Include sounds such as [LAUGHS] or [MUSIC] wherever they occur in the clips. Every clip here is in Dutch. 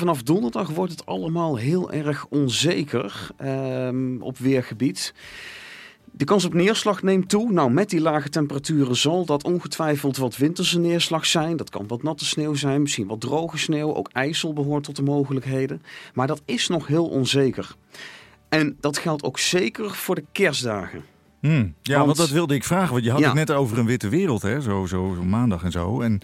Vanaf donderdag wordt het allemaal heel erg onzeker ehm, op weergebied. De kans op neerslag neemt toe. Nou, met die lage temperaturen zal dat ongetwijfeld wat winterse neerslag zijn. Dat kan wat natte sneeuw zijn, misschien wat droge sneeuw. Ook ijsel behoort tot de mogelijkheden. Maar dat is nog heel onzeker. En dat geldt ook zeker voor de kerstdagen. Hmm. Ja, want, Want- dat wilde ik vragen. Want je had Ja. het net over een witte wereld, hè? Zo, zo, zo maandag en zo. En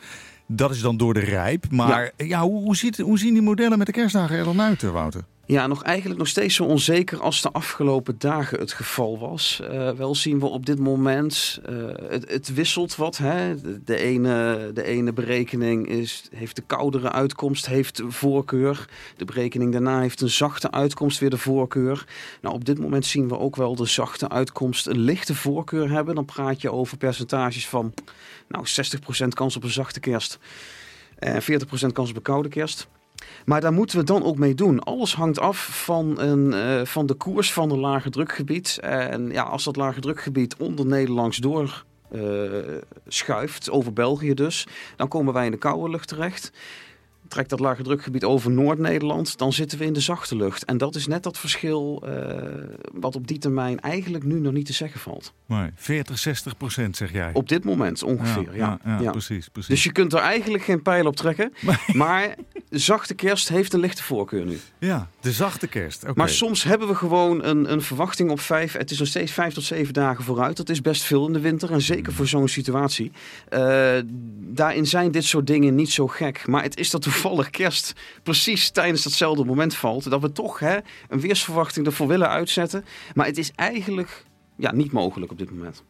dat is dan door de rijp. Maar ja. hoe, hoe, ziet, hoe zien die modellen met de kerstdagen er dan uit, eh, Wouter? Ja, nog eigenlijk nog steeds zo onzeker als de afgelopen dagen het geval was. Eh, wel zien we op dit moment, eh, het, het wisselt wat. Hè? De, ene, de ene berekening is, heeft de koudere uitkomst, heeft voorkeur. De berekening daarna heeft een zachte uitkomst weer de voorkeur. Nou, op dit moment zien we ook wel de zachte uitkomst een lichte voorkeur hebben. Dan praat je over percentages van nou, 60% kans op een zachte kerst. En 40% kans op een koude kerst. Maar daar moeten we dan ook mee doen. Alles hangt af van, een, eh, van de koers van een lage drukgebied. En ja, als dat lage drukgebied onder Nederlands door eh, schuift, over België dus, dan komen wij in de koude lucht terecht. Trekt dat lage drukgebied over Noord-Nederland, dan zitten we in de zachte lucht. En dat is net dat verschil eh, wat op die termijn eigenlijk nu nog niet te zeggen valt. Nee, 40, 60 procent zeg jij. Op dit moment ongeveer, ja. ja, ja. precies. precies. Dus je kunt er eigenlijk geen pijl op trekken. [LAUGHS] Maar zachte kerst heeft een lichte voorkeur nu. Ja, de zachte kerst. Maar soms hebben we gewoon een, een verwachting op vijf. Het is nog steeds vijf tot zeven dagen vooruit. Dat is best veel in de winter. En zeker voor zo'n situatie. Eh, daarin zijn dit soort dingen niet zo gek. Maar het is dat toevallig kerst precies tijdens datzelfde moment valt. Dat we toch hè, een weersverwachting ervoor willen uitzetten. Maar het is eigenlijk ja, niet mogelijk op dit moment.